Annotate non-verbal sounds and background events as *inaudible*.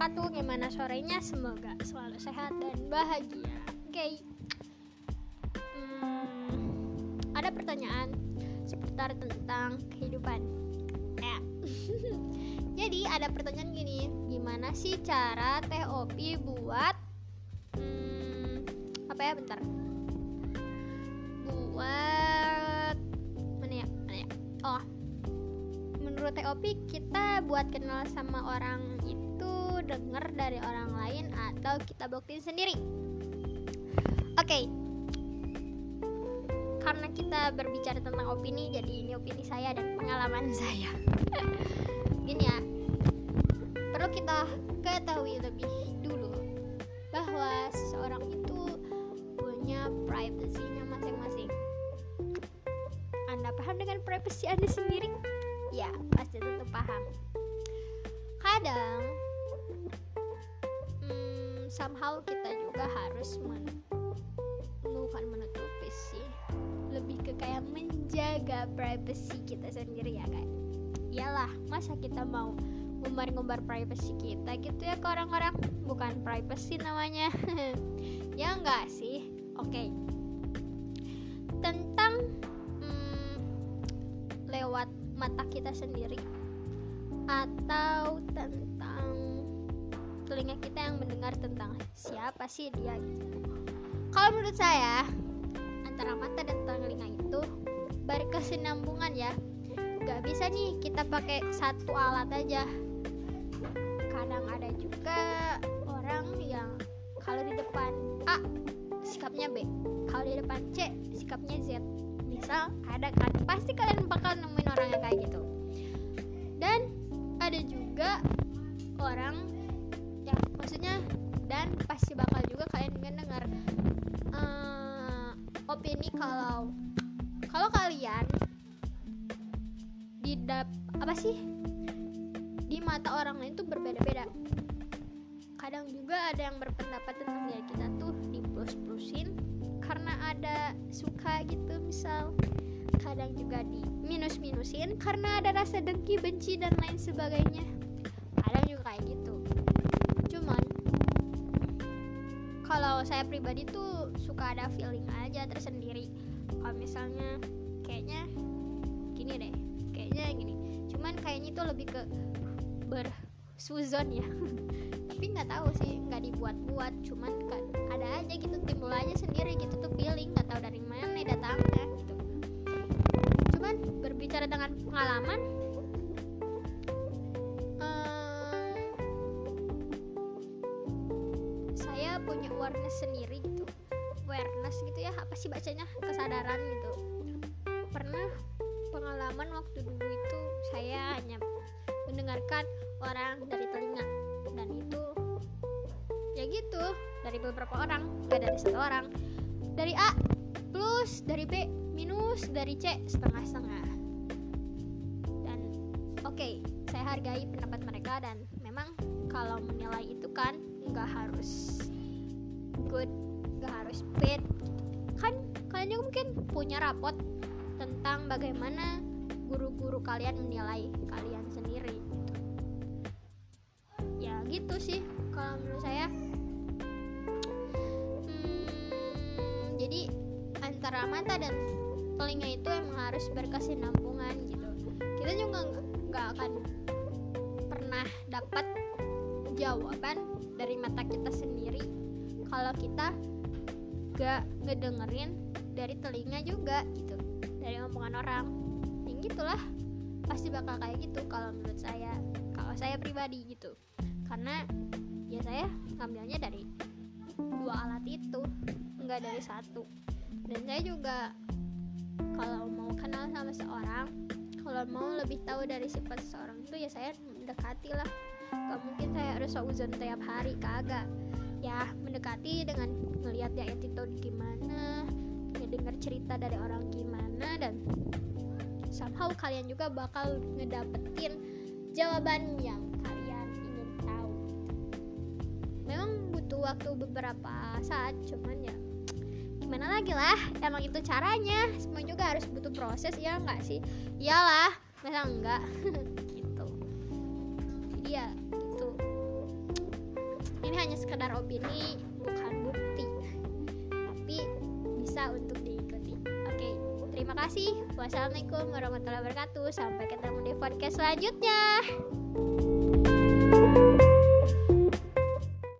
wabarakatuh Gimana sorenya? Semoga selalu sehat dan bahagia Oke okay. hmm, Ada pertanyaan seputar tentang kehidupan ya. *laughs* Jadi ada pertanyaan gini Gimana sih cara teh opi buat hmm, Apa ya bentar Buat Mana ya? Mana ya? Oh menurut TOP kita buat kenal sama orang itu denger dari orang lain atau kita buktiin sendiri. Oke. Okay. karena kita berbicara tentang opini jadi ini opini saya dan pengalaman *laughs* saya. Gini ya. Perlu kita ketahui lebih dulu bahwa seseorang itu punya privasinya masing-masing. Anda paham dengan privasi anda sendiri? ya pasti tentu paham. Kadang somehow kita juga harus men bukan menutupi sih. Lebih ke kayak menjaga privacy kita sendiri ya kan iyalah masa kita mau ngumbar-ngumbar privacy kita gitu ya ke orang-orang? Bukan privacy namanya. *laughs* Ya enggak sih. Oke. Okay. tentang hmm, lewat mata kita sendiri atau tentang telinga kita yang mendengar tentang siapa sih dia gitu. Kalau menurut saya antara mata dan telinga itu berkesinambungan ya. Gak bisa nih kita pakai satu alat aja. Kadang ada juga orang yang kalau di depan A sikapnya B, kalau di depan C sikapnya Z misal ada kan pasti kalian bakal nemuin orang yang kayak gitu dan ada juga orang maksudnya dan pasti bakal juga kalian dengar uh, opini kalau kalau kalian di apa sih? Di mata orang lain tuh berbeda-beda. Kadang juga ada yang berpendapat tentang diri kita tuh di plus-plusin karena ada suka gitu misal. Kadang juga di minus-minusin karena ada rasa dengki, benci dan lain sebagainya. Kadang juga kayak gitu kalau saya pribadi tuh suka ada feeling aja tersendiri. Kalau misalnya kayaknya gini deh kayaknya gini. Cuman kayaknya itu lebih ke bersuzon ya. *laughs* Tapi nggak tahu sih nggak dibuat-buat. Cuman ada aja gitu timbul aja sendiri gitu tuh feeling. Nggak tahu dari mana datangnya gitu. Cuman berbicara dengan pengalaman awareness sendiri gitu. Awareness gitu ya apa sih bacanya? Kesadaran gitu. Pernah pengalaman waktu dulu itu saya hanya mendengarkan orang dari telinga. Dan itu ya gitu dari beberapa orang gak dari satu orang. Dari A plus dari B minus dari C setengah-setengah. Dan oke okay, saya hargai pendapat mereka dan memang kalau menilai itu kan nggak harus good nggak harus bad kan kalian juga mungkin punya rapot tentang bagaimana guru-guru kalian menilai kalian sendiri. Ya gitu sih kalau menurut saya. Jadi antara mata dan telinga itu emang harus berkesinambungan gitu. Kita juga nggak akan pernah dapat jawaban dari mata kita sendiri kalau kita gak ngedengerin dari telinga juga gitu dari omongan orang. Yang gitulah pasti bakal kayak gitu kalau menurut saya kalau saya pribadi gitu. Karena ya saya ngambilnya dari dua alat itu nggak dari satu. Dan saya juga kalau mau kenal sama seorang kalau mau lebih tahu dari sifat seseorang itu ya saya mendekati lah gak mungkin saya harus uzon tiap hari kagak ya mendekati dengan melihat dia attitude gimana ngedengar cerita dari orang gimana dan somehow kalian juga bakal ngedapetin jawaban yang kalian ingin tahu. Memang butuh waktu beberapa saat cuman ya gimana lagi lah emang itu caranya. Semua juga harus butuh proses ya enggak sih? Iyalah masa enggak *laughs* gitu. Jadi ya hanya sekedar opini bukan bukti. Tapi bisa untuk diikuti. Oke terima kasih. Wassalamualaikum warahmatullahi wabarakatuh. Sampai ketemu di podcast selanjutnya